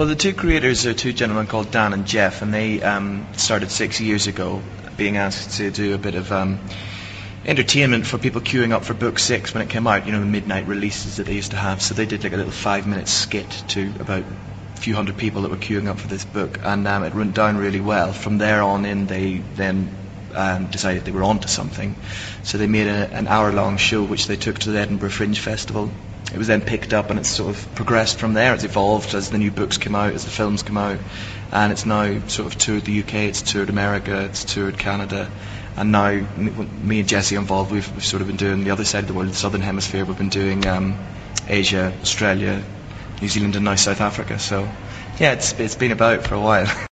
Well, the two creators are two gentlemen called Dan and Jeff, and they um, started six years ago, being asked to do a bit of um, entertainment for people queuing up for book six when it came out. You know, the midnight releases that they used to have. So they did like a little five-minute skit to about a few hundred people that were queuing up for this book, and um, it went down really well. From there on in, they then um, decided they were onto something. So they made a, an hour-long show which they took to the Edinburgh Fringe Festival. It was then picked up and it's sort of progressed from there. It's evolved as the new books come out, as the films come out, and it's now sort of toured the UK, it's toured America, it's toured Canada, and now me and Jesse are involved. We've, we've sort of been doing the other side of the world, the southern hemisphere. We've been doing um, Asia, Australia, New Zealand, and now South Africa. So yeah, it's it's been about for a while.